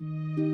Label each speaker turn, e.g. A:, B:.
A: Música